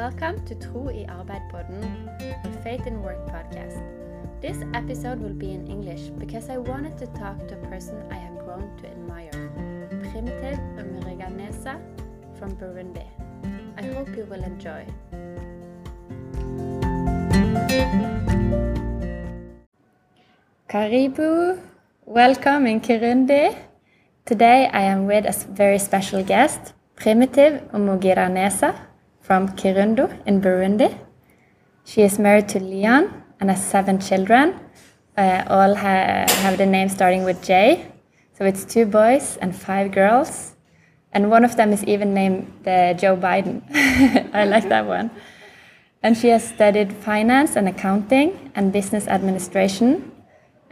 Welcome to Tro i Arbeid-podden, a faith and work podcast. This episode will be in English because I wanted to talk to a person I have grown to admire, Primitive Umuriganesa from Burundi. I hope you will enjoy. Karibu, welcome in Kirundi. Today I am with a very special guest, Primitive Umugiranesa from Kirundo in Burundi. She is married to Leon and has seven children. Uh, all ha have the name starting with J. So it's two boys and five girls. And one of them is even named uh, Joe Biden. I like that one. And she has studied finance and accounting and business administration.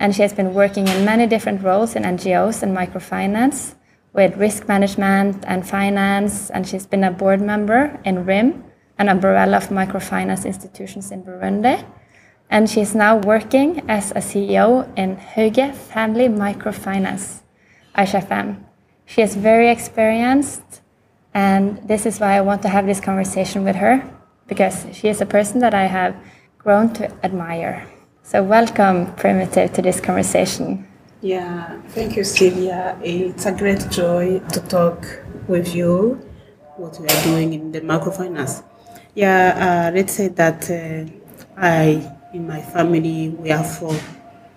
And she has been working in many different roles in NGOs and microfinance with risk management and finance. And she's been a board member in RIM, an umbrella of microfinance institutions in Burundi. And she's now working as a CEO in Hauge Family Microfinance, ISHFM. She is very experienced, and this is why I want to have this conversation with her, because she is a person that I have grown to admire. So, welcome, Primitive, to this conversation. Yeah, thank you, Sylvia. It's a great joy to talk with you, what we are doing in the microfinance. Yeah, uh, let's say that uh, I, in my family, we are four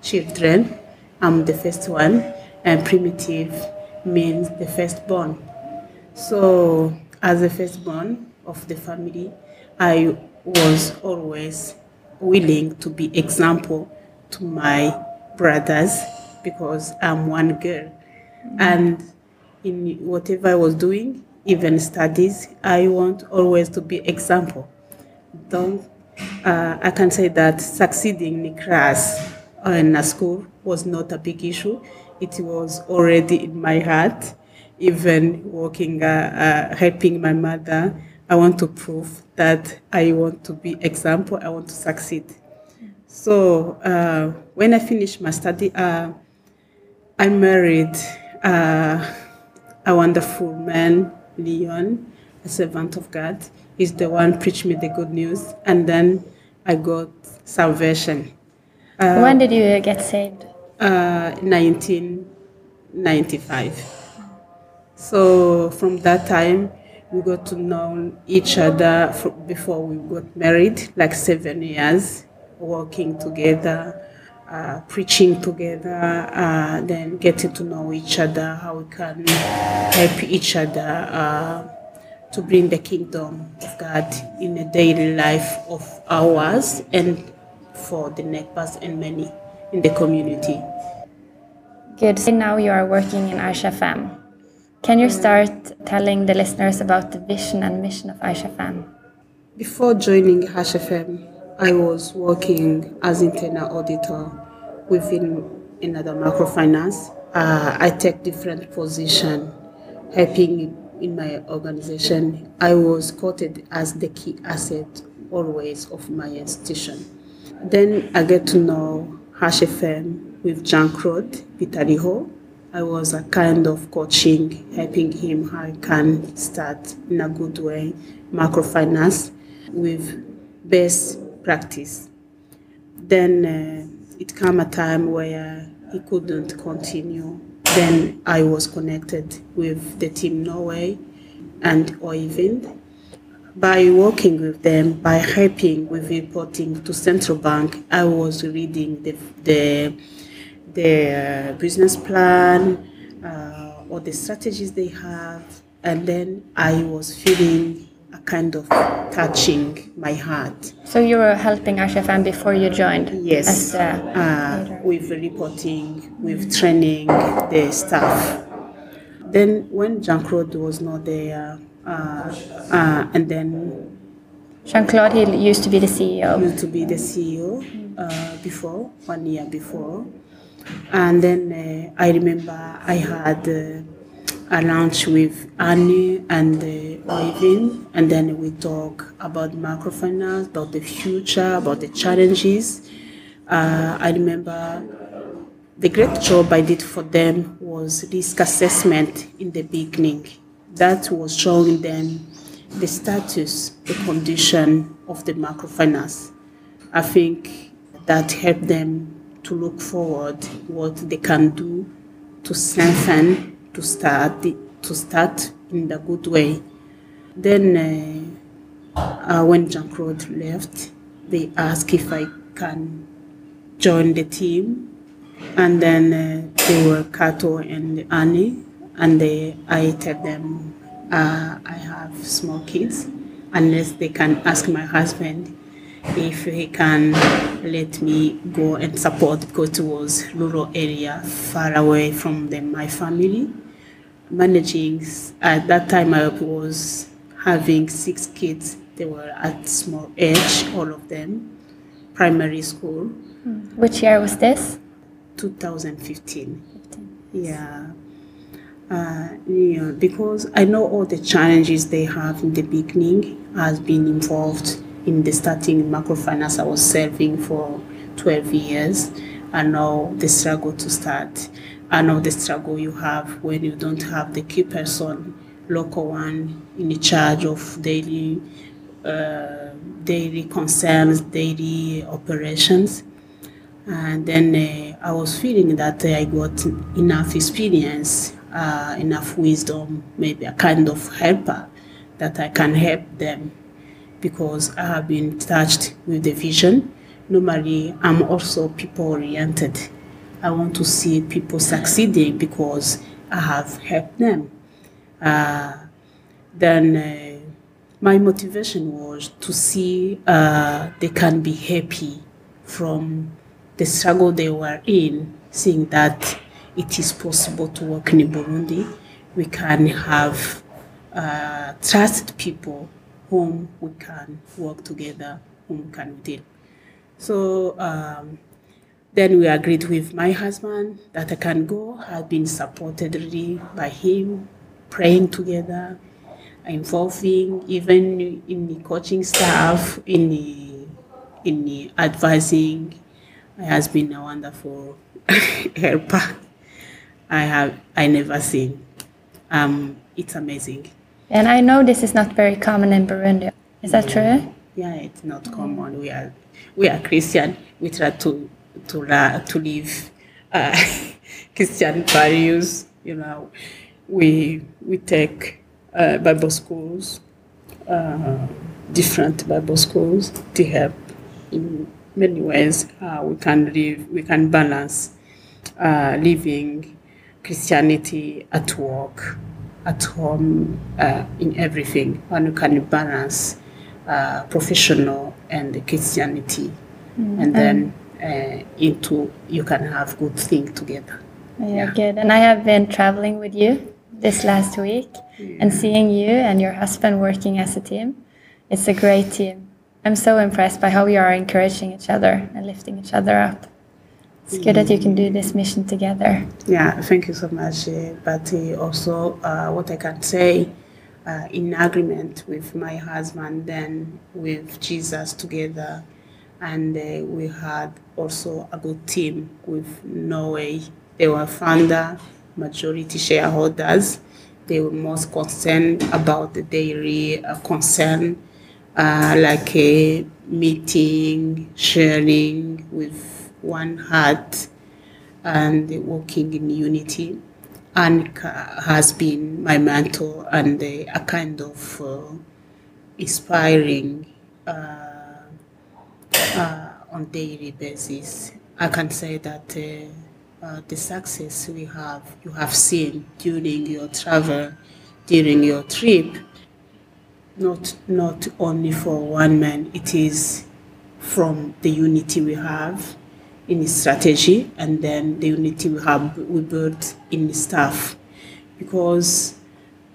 children. I'm the first one, and primitive means the firstborn. So, as the firstborn of the family, I was always willing to be example to my brothers because I'm one girl. And in whatever I was doing, even studies, I want always to be example. Don't, uh, I can say that succeeding in class or in a school was not a big issue. It was already in my heart. Even working, uh, uh, helping my mother, I want to prove that I want to be example. I want to succeed. So uh, when I finished my study, uh, I married uh, a wonderful man, Leon, a servant of God. He's the one preached me the good news, and then I got salvation. Uh, when did you get saved? Uh, 1995. So from that time, we got to know each other before we got married, like seven years, working together uh, preaching together, uh, then getting to know each other, how we can help each other uh, to bring the kingdom of God in the daily life of ours and for the neighbors and many in the community. Good. So now you are working in ISHFM. Can you start telling the listeners about the vision and mission of ISHFM? Before joining ISHFM, I was working as internal auditor within another microfinance. Uh, I take different position, helping in my organization. I was quoted as the key asset always of my institution. Then I get to know HFM with Jean-Claude Vitaliho. I was a kind of coaching, helping him how he can start in a good way microfinance with best practice. Then uh, it came a time where he couldn't continue. Then I was connected with the team Norway and Oyvind. By working with them, by helping with reporting to central bank, I was reading the the, the uh, business plan uh, or the strategies they have, and then I was feeling a kind of touching my heart. So you were helping ISHFM before you joined? Yes. As uh, with reporting, with training the staff. Then when Jean Claude was not there, uh, uh, and then Jean Claude, he used to be the CEO. Used to be the CEO uh, before one year before, and then uh, I remember I had a lunch with Annie and uh, and then we talk about microfinance, about the future, about the challenges. Uh, I remember the great job I did for them was risk assessment in the beginning. That was showing them the status, the condition of the microfinance. I think that helped them to look forward what they can do to strengthen, to start, to start in the good way. Then, uh, uh, when Jean Claude left, they asked if I can join the team, and then uh, they were Kato and Annie, and they, I tell them uh, I have small kids, unless they can ask my husband if he can let me go and support because it was rural area far away from them, my family. Managing at that time i was having six kids. They were at small age all of them primary school. Which year was this? 2015 yeah. Uh, yeah, because I know all the challenges they have in the beginning. Has been involved in the starting microfinance. I was serving for 12 years. I know the struggle to start. I know the struggle you have when you don't have the key person, local one, in charge of daily, uh, daily concerns, daily operations. And then uh, I was feeling that I got enough experience, uh, enough wisdom, maybe a kind of helper that I can help them because I have been touched with the vision. Normally, I'm also people oriented. I want to see people succeeding because I have helped them. Uh, then uh, my motivation was to see uh, they can be happy from the struggle they were in, seeing that it is possible to work in Burundi. We can have uh, trusted people whom we can work together, whom we can deal. So um, then we agreed with my husband that I can go. I've been supported really by him, praying together, involving even in the coaching staff, in the in the advising. He has been a wonderful helper. I have I never seen. Um, it's amazing. And I know this is not very common in Burundi. Is that true? Yeah, it's not common. We are we are Christian. We try to to la- to live uh, Christian values. You know, we we take uh, Bible schools, uh, different Bible schools to help in many ways. Uh, we can live. We can balance uh, living Christianity at work, at home, uh, in everything. One can balance uh, professional and Christianity, and then uh, into you can have good thing together. Yeah, good. And I have been traveling with you this last week and seeing you and your husband working as a team. It's a great team. I'm so impressed by how you are encouraging each other and lifting each other up. It's good that you can do this mission together. Yeah, thank you so much. But uh, also, uh, what I can say, uh, in agreement with my husband, then with Jesus together, and uh, we had also a good team with Norway. They were founder, majority shareholders. They were most concerned about the dairy uh, concern, uh, like a meeting, sharing with one heart and working in unity. Annika has been my mentor and a kind of uh, inspiring uh, uh, on daily basis. I can say that uh, uh, the success we have, you have seen during your travel, during your trip, not not only for one man, it is from the unity we have in strategy and then the unity we have we build in the staff. Because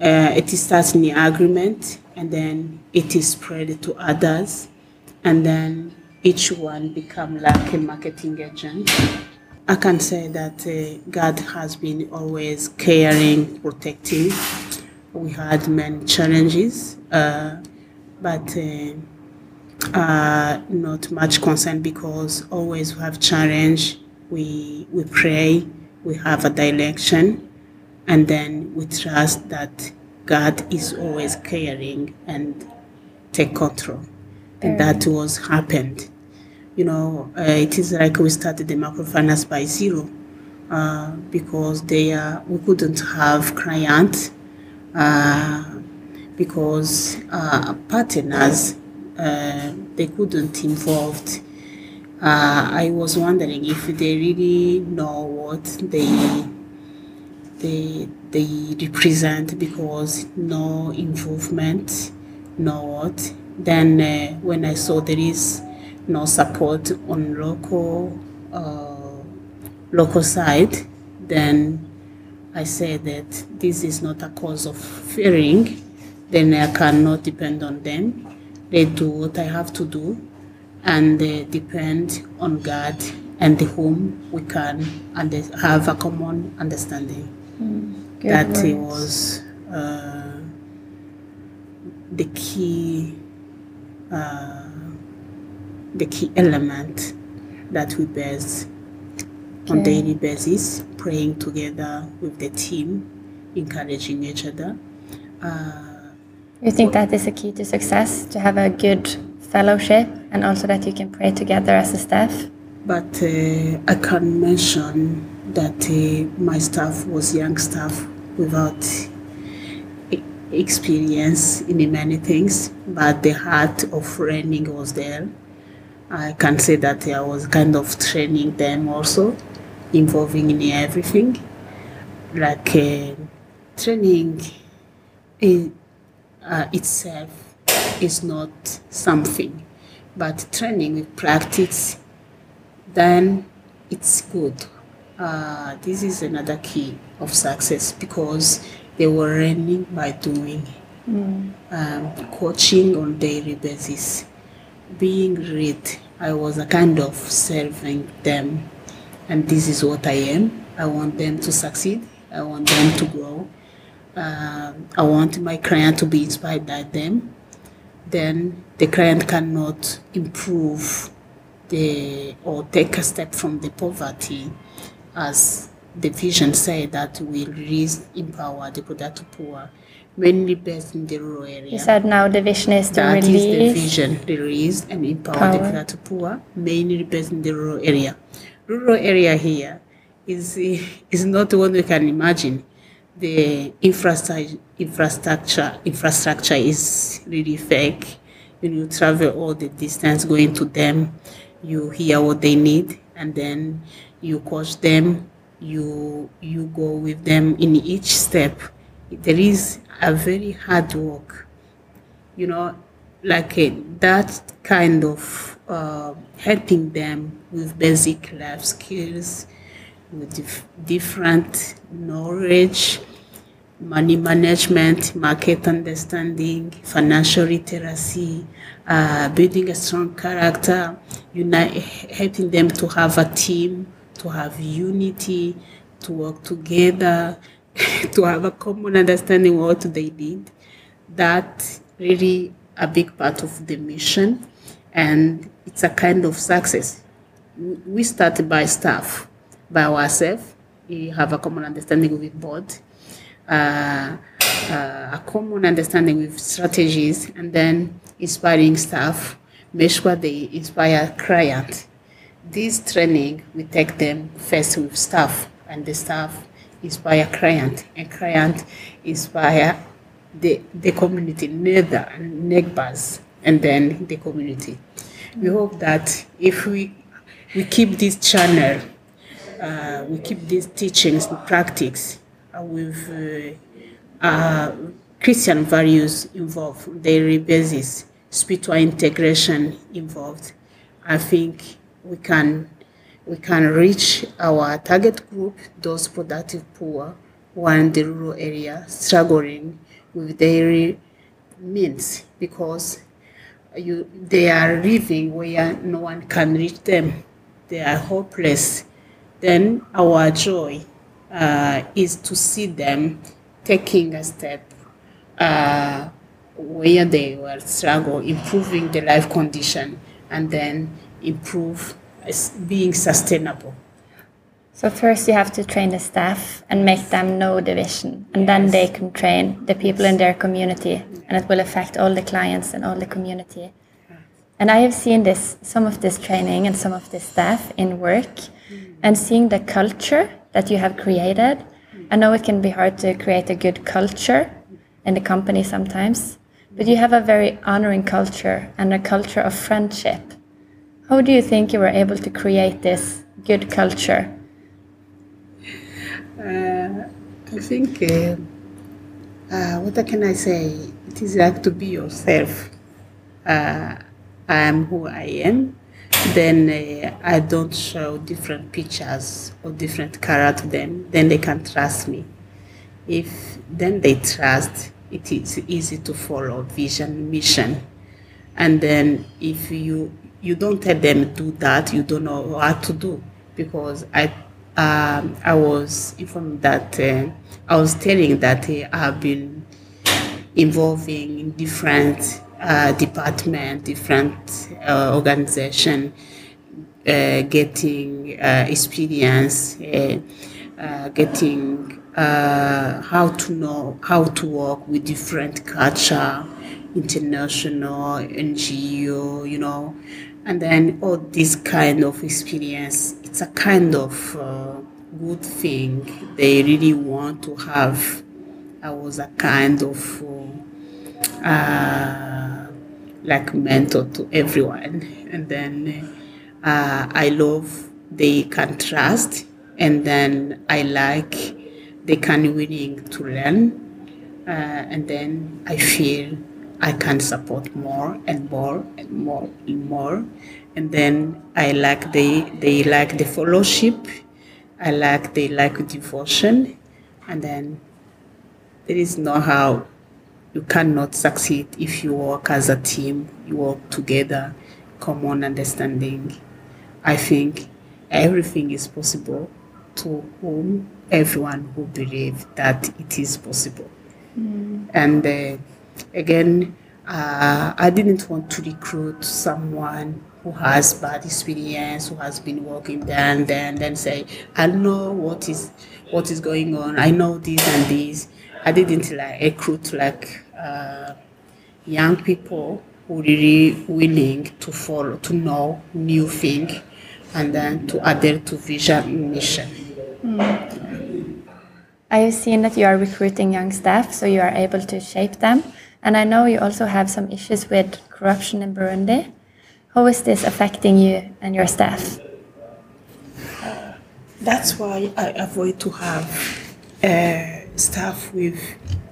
uh, it starts in the agreement and then it is spread to others and then each one become like a marketing agent. I can say that uh, god has been always caring protecting. We had many challenges uh, but uh, not much concern because always we have challenge. We we pray. We have a direction, and then we trust that God is always caring and take control. And that was happened. You know, uh, it is like we started the microfinance by zero uh, because they uh, we couldn't have clients uh, because uh, partners uh, they couldn't involved. Uh, I was wondering if they really know what they they they represent because no involvement, no what. Then uh, when I saw there is no support on local uh, local side, then I said that this is not a cause of fearing. Then I cannot depend on them. They do what I have to do, and they depend on God and the whom we can and have a common understanding. Good that words. it was uh, the key uh, the key element that we base on daily basis praying together with the team encouraging each other uh, You think that is a key to success to have a good fellowship and also that you can pray together as a staff? But uh, I can mention that uh, my staff was young staff without experience in many things, but the heart of learning was there. I can say that I was kind of training them also, involving in everything. Like uh, training in, uh, itself is not something, but training with practice then it's good. Uh, this is another key of success because they were learning by doing, um, coaching on daily basis, being read. I was a kind of serving them, and this is what I am. I want them to succeed. I want them to grow. Um I want my client to be inspired by them. Then the client cannot improve the or take a step from the poverty as the vision said that will raise empower the productive poor mainly based in the rural area You said now the vision is to that is the release. vision release and empower the Power. productive poor mainly based in the rural area rural area here is is not what we can imagine the infrastructure infrastructure infrastructure is really fake. When you travel all the distance going to them you hear what they need and then you coach them you you go with them in each step. There is a very hard work. You know like uh, that kind of uh, helping them with basic life skills with dif- different knowledge money management, market understanding, financial literacy, uh, building a strong character, helping them to have a team, to have unity, to work together, to have a common understanding of what they need. That really a big part of the mission, and it's a kind of success. We we start by staff, by ourselves. We have a common understanding with board uh, uh, a common understanding with strategies and then inspiring staff, make sure they inspire client. This training, we take them first with staff and the staff inspire client and client inspire the, the community, neighbor, neighbors, and then the community. We hope that if we, we keep this channel uh, we keep these teachings in practice with uh, uh, Christian values involved, daily basis, spiritual integration involved. I think we can we can reach our target group, those productive poor who are in the rural area struggling with daily means because you they are living where no one can reach them. They are hopeless. Then our joy uh, is to see them taking a step uh, where they will struggle, improving the life condition, and then improve as being sustainable. So first you have to train the staff and make them know the vision, and then they can train the people in their community, and it will affect all the clients and all the community. And I have seen this, some of this training and some of this staff in work, and seeing the culture that you have created. I know it can be hard to create a good culture in the company sometimes, but you have a very honoring culture and a culture of friendship. How do you think you were able to create this good culture? Uh, I think, uh, uh, what can I say? It is like to be yourself. Uh, I am who I am. Then uh, I don't show different pictures or different color to them. Then they can trust me. If then they trust, it is easy to follow vision, mission. And then if you you don't tell them do that, you don't know what to do because I um, I was informed that uh, I was telling that uh, I've been involving in different uh, department, different uh, organization, uh, getting uh, experience, uh, uh, getting how to know how to work with different culture, international NGO, you know, and then all this kind of experience. It's a kind of good thing they really want to have. I was a kind of uh, like mentor to everyone, and then uh, I love they can trust, and then I like they can willing to learn, uh, and then I feel I can support more and more and more and more, and then I like they they like the fellowship, I like they like devotion, and then there is no how you cannot succeed if you work as a team, you work together, common understanding. I think everything is possible to whom everyone who believe that it is possible. Mm. And uh, again, uh, I didn't want to recruit someone who has bad experience, who has been working there and then, then say, I know what is what is going on. I know this and this. I didn't like recruit like uh, young people who really willing to follow, to know new thing, and then to adhere to vision mission. Mm. I have seen that you are recruiting young staff, so you are able to shape them. And I know you also have some issues with corruption in Burundi. How is this affecting you and your staff? Uh, that's why I avoid to have uh, staff with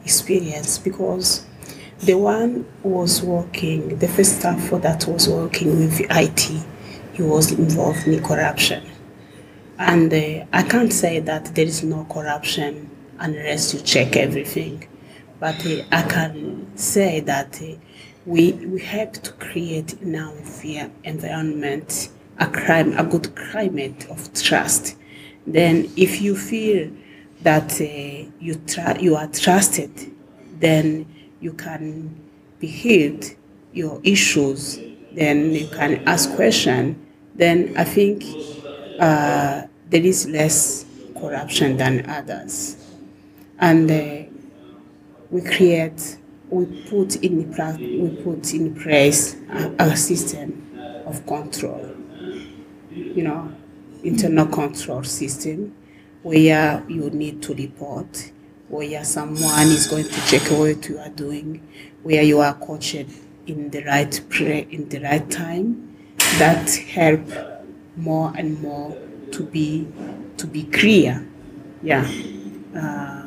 experience because the one was working, the first staff for that was working with IT, he was involved in corruption. And uh, I can't say that there is no corruption unless you check everything. But uh, I can say that uh, we, we have to create in our environment a crime, a good climate of trust. Then if you feel that uh, you, tr- you are trusted, then you can be heard your issues, then you can ask questions, then I think uh, there is less corruption than others. And uh, we create, we put in the we put in place a, a system of control, you know, internal control system where you need to report, where someone is going to check what you are doing, where you are coached in the right pre- in the right time. That help more and more to be to be clear. Yeah, uh,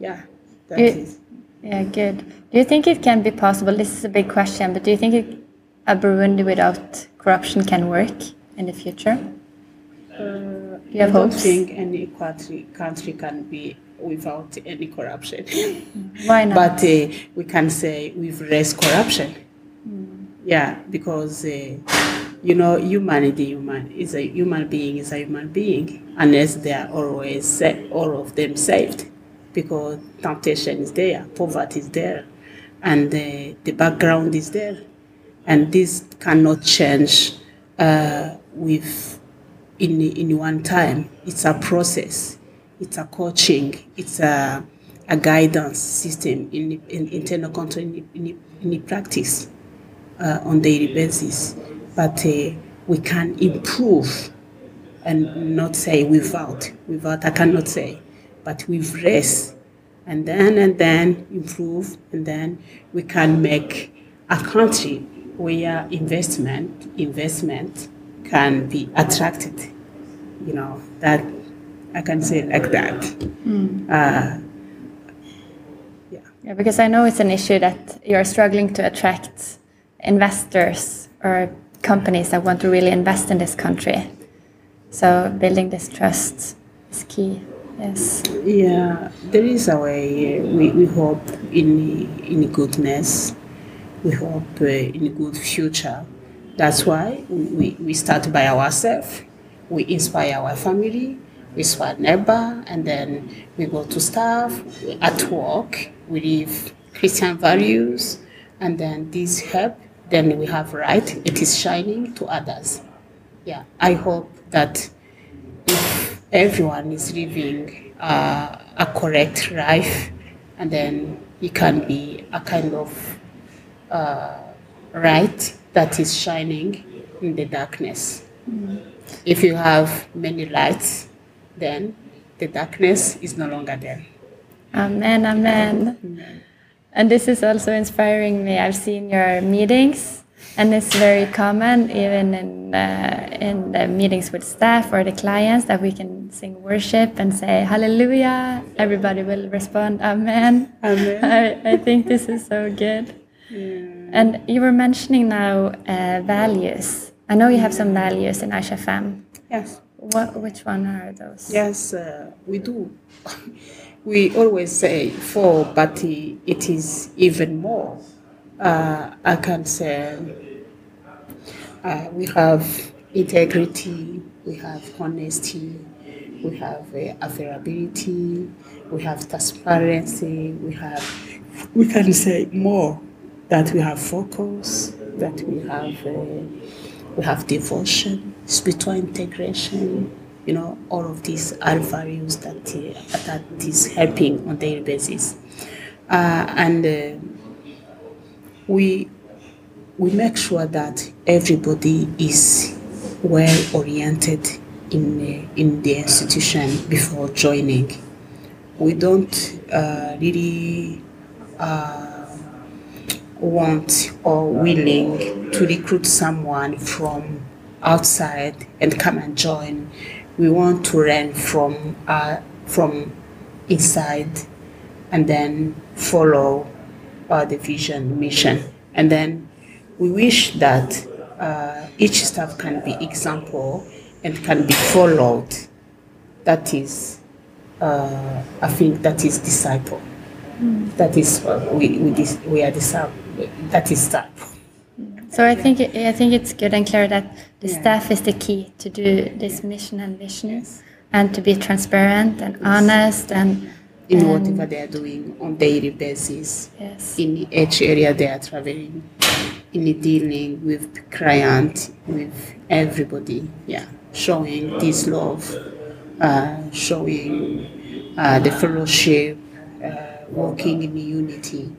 yeah. That is. Yeah, good. Do you think it can be possible? This is a big question, but do you think it, a Burundi without corruption can work in the future? Uh, you I don't think any country, country can be without any corruption. Why not? But uh, we can say we've raised corruption. Mm. Yeah, because uh, you know, humanity, human is a human being is a human being, unless they are always sa- all of them saved, because temptation is there, poverty is there, and uh, the background is there, and this cannot change uh, with in in one time. It's a process. It's a coaching. It's a a guidance system in, in internal control in, in, in practice uh, on daily basis. But uh, we can improve and not say without. Without, I cannot say, but with rest. And then and then improve, and then we can make a country where investment investment can be attracted. You know that I can say like that. Mm. Uh, yeah. yeah, because I know it's an issue that you're struggling to attract investors or companies that want to really invest in this country. So building this trust is key. Yes. Yeah, there is a way. We, we hope in in goodness. We hope uh, in a good future. That's why we, we start by ourselves. We inspire our family, we inspire neighbor, and then we go to staff. At work, we live Christian values, and then this help then we have right, it is shining to others. Yeah, I hope that if everyone is living uh, a correct life, and then it can be a kind of uh, light that is shining in the darkness. Mm. If you have many lights, then the darkness is no longer there. Amen, amen. amen. And this is also inspiring me. I've seen your meetings, and it's very common, even in uh, in the meetings with staff or the clients, that we can sing worship and say Hallelujah. Everybody will respond, Amen. Amen. I, I think this is so good. Yeah. And you were mentioning now uh, values. I know you have some values in ISHFM. Yes. What, which one are those? Yes, uh, we do. we always say four, but it is even more. Uh, I can say uh, we have integrity, we have honesty, we have uh, availability, we have transparency, we have, we can say more that we have focus, that we have, uh, we have devotion, spiritual integration, you know, all of these are values that uh, that is helping on daily basis, uh, and uh, we we make sure that everybody is well oriented in uh, in the institution before joining. We don't uh, really want or willing to recruit someone from outside and come and join. We want to learn from uh, from inside and then follow uh, the vision mission. And then we wish that uh, each staff can be example and can be followed. That is uh, i think that is disciple. Mm. that is we, we, we are disciple that is disciple so I think I think it's good and clear that the yeah. staff is the key to do this mission and vision, yes. and to be transparent and yes. honest and in and whatever they are doing on daily basis. Yes. In each area they are traveling, in dealing with client, with everybody. Yeah, showing this love, uh, showing uh, the fellowship, uh, working in unity.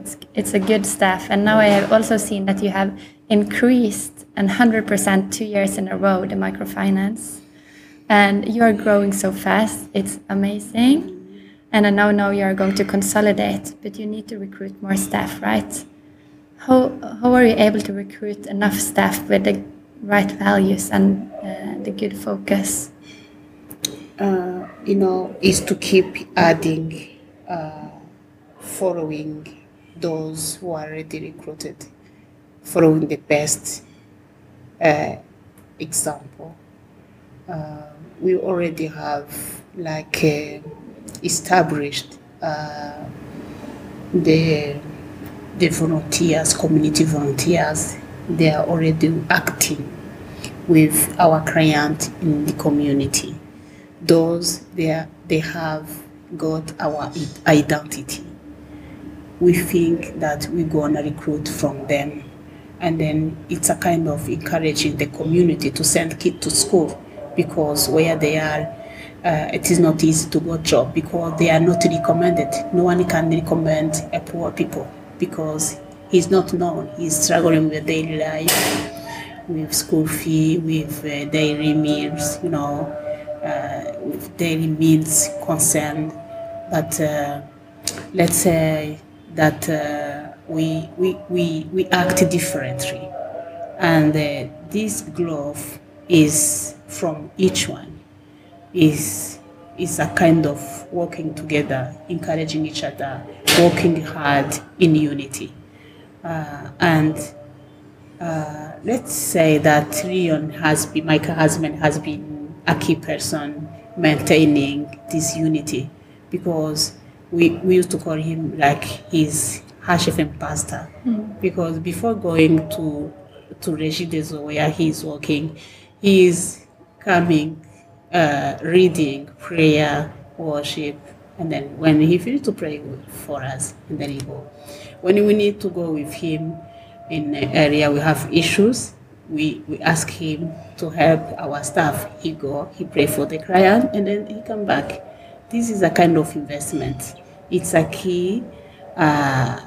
It's, it's a good staff. And now I have also seen that you have increased and 100% two years in a row the microfinance. And you are growing so fast. It's amazing. And I now know now you are going to consolidate, but you need to recruit more staff, right? How, how are you able to recruit enough staff with the right values and uh, the good focus? Uh, you know, is to keep adding, uh, following those who are already recruited, following the best uh, example. Uh, we already have like uh, established uh, the the volunteers, community volunteers. They are already acting with our client in the community. Those they are, they have got our identity we think that we're going to recruit from them and then it's a kind of encouraging the community to send kids to school because where they are, uh, it is not easy to get job because they are not recommended. No one can recommend a poor people because he's not known. He's struggling with daily life, with school fee, with uh, daily meals, you know, uh, with daily meals concern. But uh, let's say that uh, we, we, we, we act differently. And uh, this glove is from each one, is, is a kind of working together, encouraging each other, working hard in unity. Uh, and uh, let's say that Leon has been, my husband has been a key person maintaining this unity because we, we used to call him like his ISHFM pastor mm. because before going to to Regideso where he's working, he's coming, uh, reading, prayer, worship, and then when he finished to pray for us, and then he go. When we need to go with him in an area we have issues, we, we ask him to help our staff. He go, he pray for the client, and then he come back. This is a kind of investment. It's a key, uh,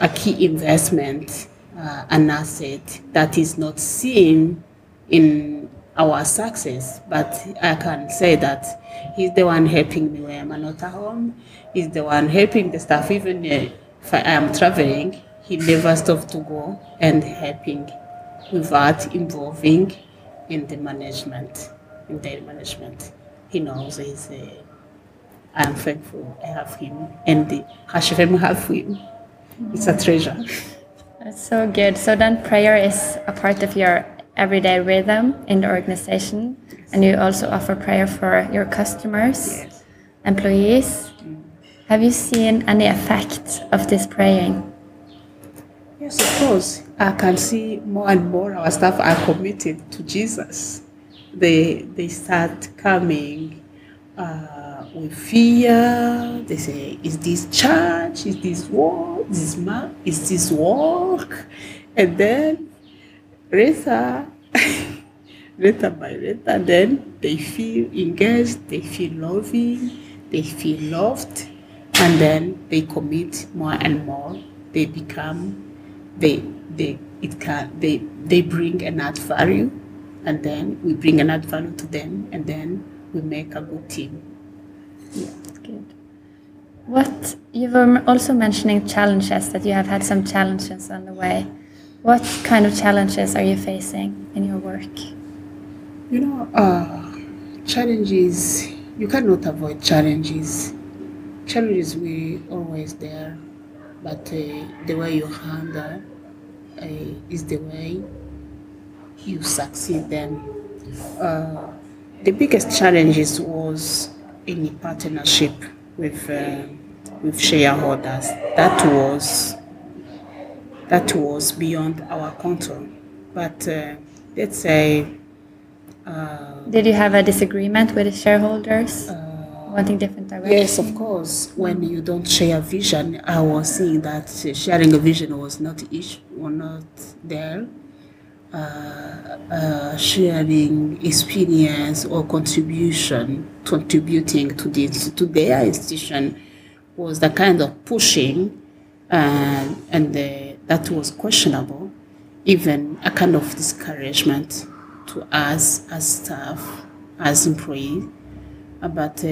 a key investment, uh, an asset that is not seen in our success. But I can say that he's the one helping me when I'm not at home. He's the one helping the staff. Even uh, if I am traveling, he never stops to go and helping without involving in the management, in their management. He knows he's a I am thankful I have him, and the Hashem have him. It's a treasure. That's so good. So then prayer is a part of your everyday rhythm in the organization, yes. and you also offer prayer for your customers, yes. employees. Mm. Have you seen any effect of this praying? Yes, of course. I can see more and more our staff are committed to Jesus. They they start coming. Uh, with fear. They say, is this church? Is this work? Is this, ma- is this work? And then later, later by later, then they feel engaged, they feel loving, they feel loved, and then they commit more and more. They become, they, they, it can, they, they bring an add value, and then we bring an add value to them, and then we make a good team. Yeah, good. What you were also mentioning challenges that you have had some challenges on the way. What kind of challenges are you facing in your work? You know, uh, challenges. You cannot avoid challenges. Challenges will always there, but uh, the way you handle uh, is the way you succeed. Then, uh, the biggest challenges was any partnership with uh, with shareholders. That was that was beyond our control. But uh, let's say. Uh, Did you have a disagreement with the shareholders? Uh, wanting different directions? Yes, of course. When you don't share a vision, I was seeing that sharing a vision was not issue, was not there. Uh, uh, sharing experience or contribution, contributing to the to their institution was the kind of pushing, uh, and the, that was questionable, even a kind of discouragement to us as staff, as employees. But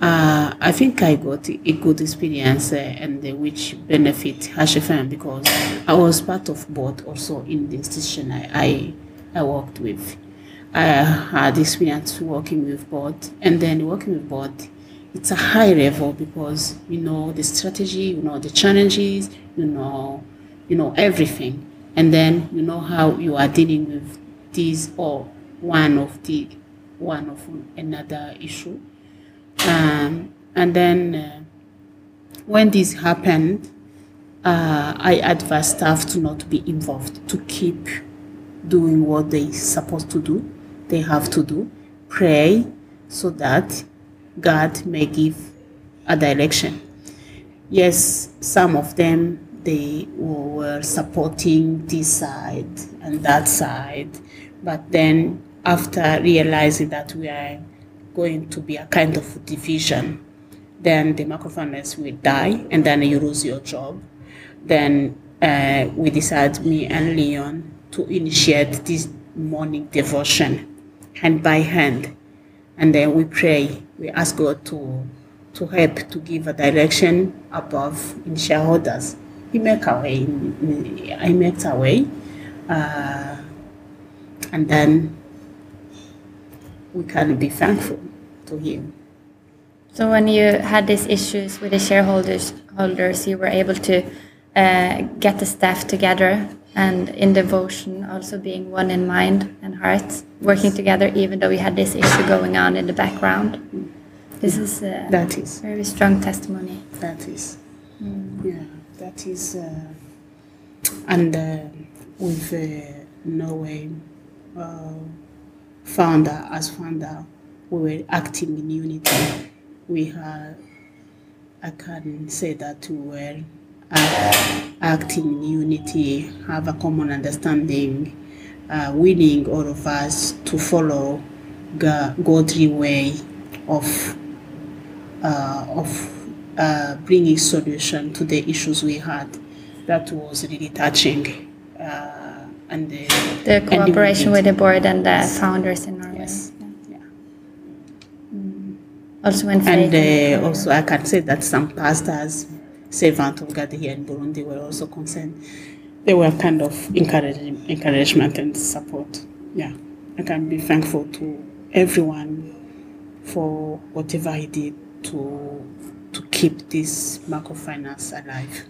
uh, I think I got a good experience uh, and uh, which benefit HFM because I was part of board also in the institution I, I, I worked with. I had experience working with board and then working with board it's a high level because you know the strategy, you know the challenges, you know you know everything. And then you know how you are dealing with these or one of the one of another issue um, and then uh, when this happened, uh, I advised staff to not be involved, to keep doing what they're supposed to do, they have to do, pray so that God may give a direction. Yes, some of them they were supporting this side and that side. But then, after realizing that we are going to be a kind of division, then the microfinance will die and then you lose your job. Then uh, we decided, me and Leon, to initiate this morning devotion hand by hand. And then we pray, we ask God to, to help to give a direction above in shareholders. He make a way, I make a way. Uh, and then we can be thankful to Him. So when you had these issues with the shareholders, holders, you were able to uh, get the staff together and in devotion, also being one in mind and heart, working together, even though we had this issue going on in the background. This is a that is very strong testimony. That is, mm. yeah, that is, uh, and uh, with uh, Norway uh, founder as founder, we were acting in unity. We had, I can say that we were acting in unity, have a common understanding, uh, willing all of us to follow godly way of uh, of uh, bringing solution to the issues we had. That was really touching. And the, the cooperation the with the board and the founders in Norway. Yes. Yeah. Mm. Also in. And uh, also I can say that some pastors servant of God here in Burundi were also concerned. They were kind of encouraging, encouragement and support. Yeah, I can be thankful to everyone for whatever he did to to keep this microfinance alive.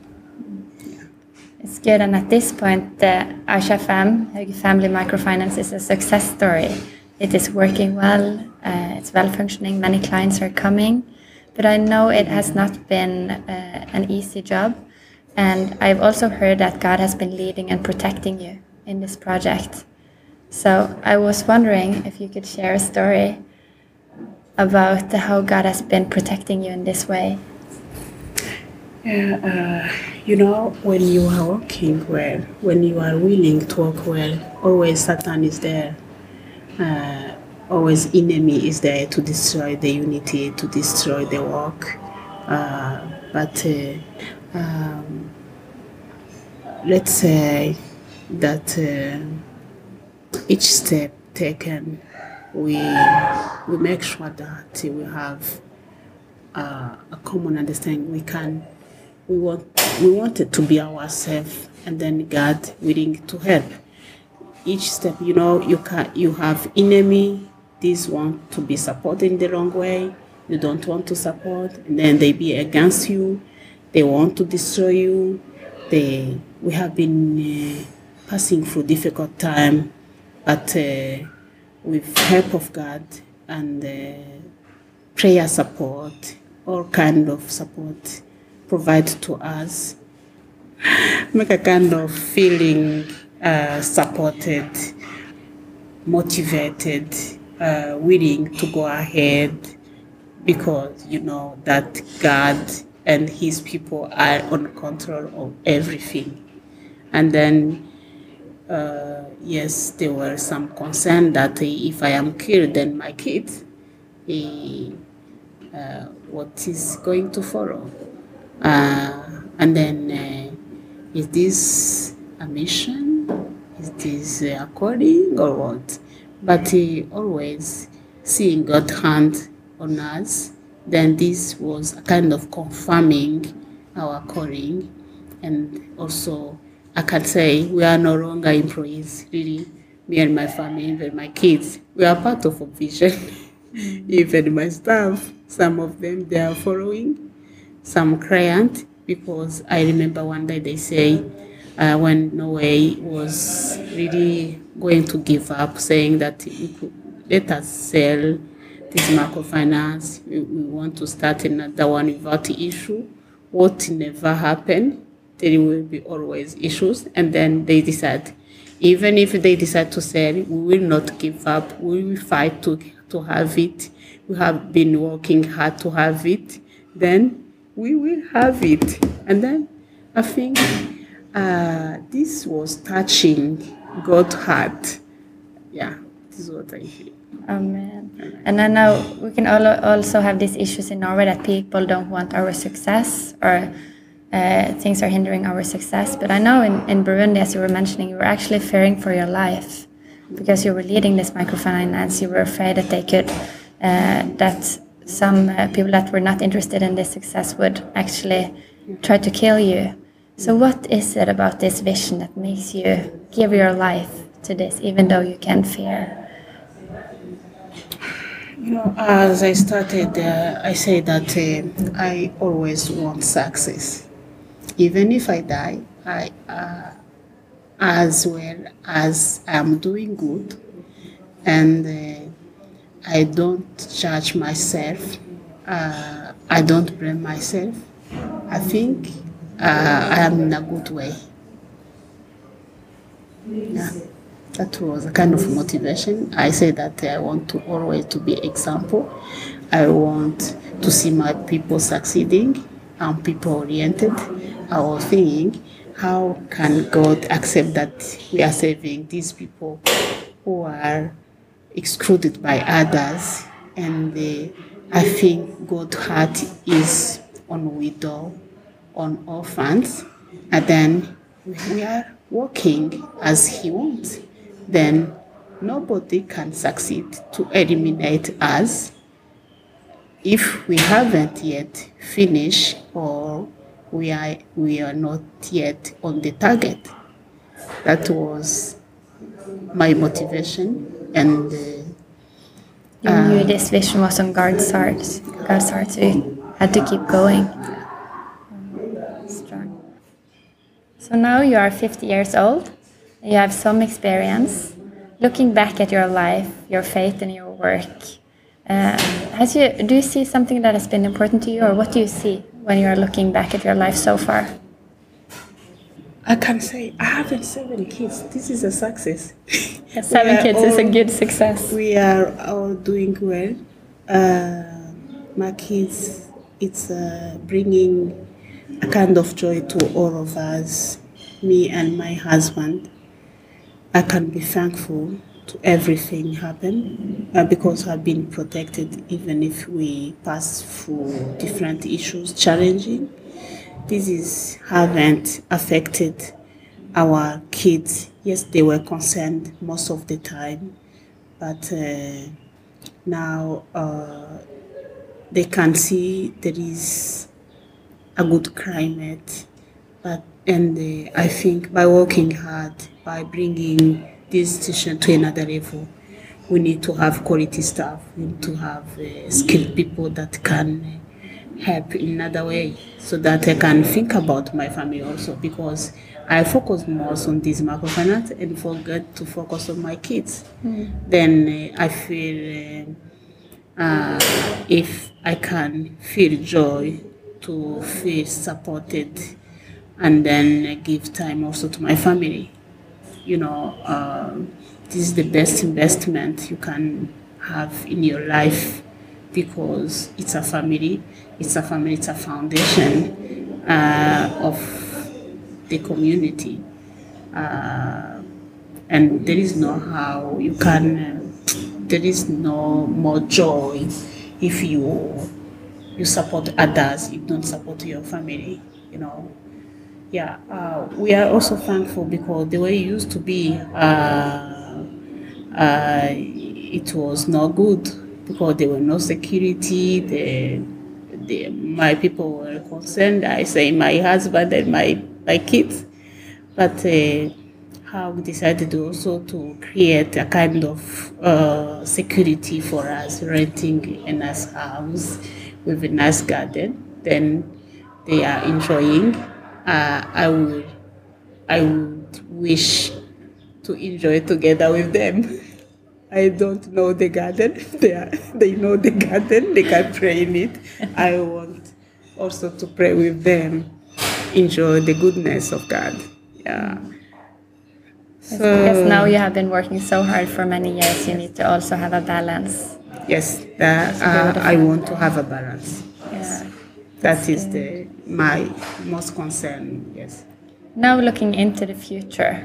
It's good, and at this point, the ISHFM Family Microfinance is a success story. It is working well. Uh, it's well functioning. Many clients are coming but I know it has not been uh, an easy job. And I've also heard that God has been leading and protecting you in this project. So I was wondering if you could share a story about how God has been protecting you in this way. Yeah, uh, you know, when you are working well, when you are willing to work well, always Satan is there. Uh, always enemy is there to destroy the unity, to destroy the work. Uh, but uh, um, let's say that uh, each step taken, we we make sure that we have uh, a common understanding. We can we want we want it to be ourselves, and then God willing to help. Each step, you know, you can you have enemy these want to be supported in the wrong way, you don't want to support, and then they be against you, they want to destroy you. They, we have been uh, passing through difficult time, but uh, with help of God and uh, prayer support, all kind of support provided to us, make a kind of feeling uh, supported, motivated, uh, willing to go ahead because you know that God and His people are on control of everything. And then, uh, yes, there were some concern that if I am killed, then my kids, uh, what is going to follow? Uh, and then, uh, is this a mission? Is this according or what? but uh, always seeing God's hand on us, then this was a kind of confirming our calling. And also, I can say we are no longer employees, really. Me and my family, even my kids, we are part of a vision. Even my staff, some of them, they are following, some client, because I remember one day they say, uh, when Norway was really going to give up, saying that could, let us sell this microfinance, we, we want to start another one without the issue. What never happened, there will be always issues, and then they decide, even if they decide to sell, we will not give up. We will fight to to have it. We have been working hard to have it. Then we will have it, and then I think uh, this was touching God's heart. Yeah, this is what I feel. Amen. And I know we can al- also have these issues in Norway that people don't want our success or uh, things are hindering our success. But I know in, in Burundi, as you were mentioning, you were actually fearing for your life because you were leading this microfinance. You were afraid that they could, uh, that some uh, people that were not interested in this success would actually try to kill you. So, what is it about this vision that makes you give your life to this, even though you can fear? You know, as I started, uh, I say that uh, I always want success. Even if I die, I, uh, as well as I'm doing good, and uh, I don't judge myself. Uh, I don't blame myself. I think uh, I am in a good way. Yeah, that was a kind of motivation. I say that I want to always to be example. I want to see my people succeeding. I'm people oriented. I was thinking, how can God accept that we are saving these people who are excluded by others? And uh, I think God's heart is on widow, on orphans, and then we are working as He wants. Then nobody can succeed to eliminate us if we haven't yet finished or we are we are not yet on the target. That was my motivation, and uh, You knew this vision was on God's heart. God's heart, so you had to keep going. Strong. So now you are 50 years old. You have some experience. Looking back at your life, your faith, and your work, uh, has you do you see something that has been important to you, or what do you see when you are looking back at your life so far? I can say I have seven kids. This is a success. Seven We are kids is a good success. We are all doing well. Uh, my kids, it's uh, bringing a kind of joy to all of us, me and my husband. I can be thankful to everything happen uh, because I've been protected even if we pass through different issues, challenging. This is haven't affected our kids. Yes, they were concerned most of the time, but uh, now uh, they can see there is a good climate. But and uh, I think by working hard, by bringing this institution to another level, we need to have quality staff. We need to have uh, skilled people that can help in another way, so that I can think about my family also. Because I focus more on this microfinance and forget to focus on my kids. Then uh, I feel. Uh, uh, if I can feel joy, to feel supported, and then give time also to my family. You know, uh, this is the best investment you can have in your life because it's a family, it's a family, it's a foundation uh, of the community. Uh, and there is no how you can uh, there is no more joy if you you support others you don't support your family you know yeah uh, we are also thankful because the way it used to be uh, uh, it was not good because there were no security the, the my people were concerned i say my husband and my my kids but uh, how we decided also to create a kind of uh, security for us, renting a nice house with a nice garden. Then they are enjoying. Uh, I would, I would wish to enjoy together with them. I don't know the garden. They are, they know the garden. They can pray in it. I want also to pray with them. Enjoy the goodness of God. Yeah. Because now you have been working so hard for many years, you need to also have a balance. Yes, that, uh, I want to have a balance. Yeah. That is the my most concern. Yes. Now looking into the future,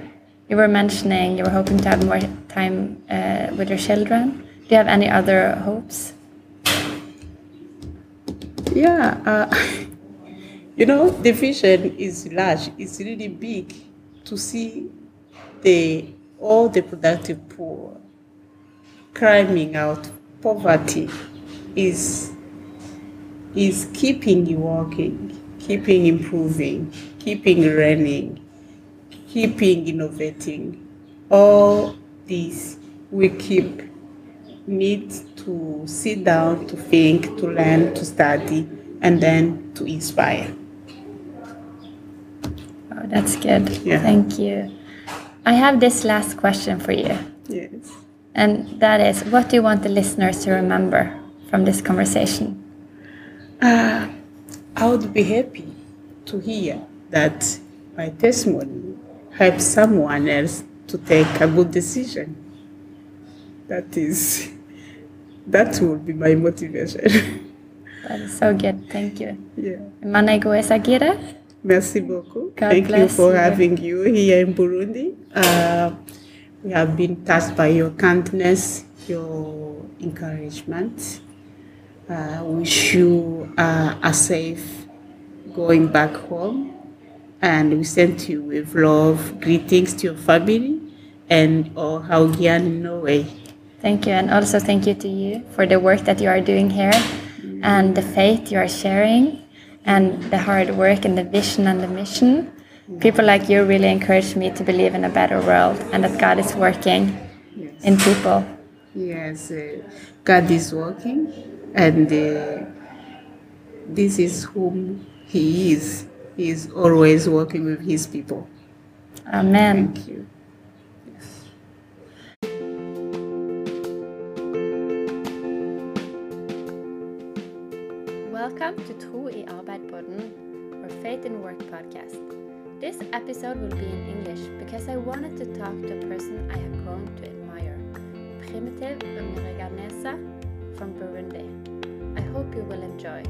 you were mentioning you were hoping to have more time uh, with your children. Do you have any other hopes? Yeah, uh, you know, the vision is large. It's really big to see the all the productive poor climbing out poverty is is keeping you working, keeping improving, keeping learning, keeping innovating. All this we keep need to sit down, to think, to learn, to study, and then to inspire. Oh, that's good. Yeah. Thank you. I have this last question for you, Yes. and that is what do you want the listeners to remember from this conversation? Uh, I would be happy to hear that my testimony helps someone else to take a good decision. That is, that will be my motivation. That is so good. Thank you. yeah. Manego Esagira. Merci beaucoup. God Thank you for you. having you here in Burundi. Uh, we have been touched by your kindness, your encouragement. Uh, wish you uh, a safe going back home. And we send you with love, greetings to your family and all Haugian in Norway. Thank you, and also thank you to you for the work that you are doing here, and the faith you are sharing, and the hard work and the vision and the mission. People like you really encourage me to believe in a better world and that God is working Yes. in people. Yes, uh, God is working, and uh, this is whom He is. He is always working with His people. Amen. Thank you. Welcome to Tro i Arbeid-podden, or Faith in Work podcast. This episode will be in English because I wanted to talk to a person I have grown to admire, Primitive Umiriganesa from Burundi. I hope you will enjoy.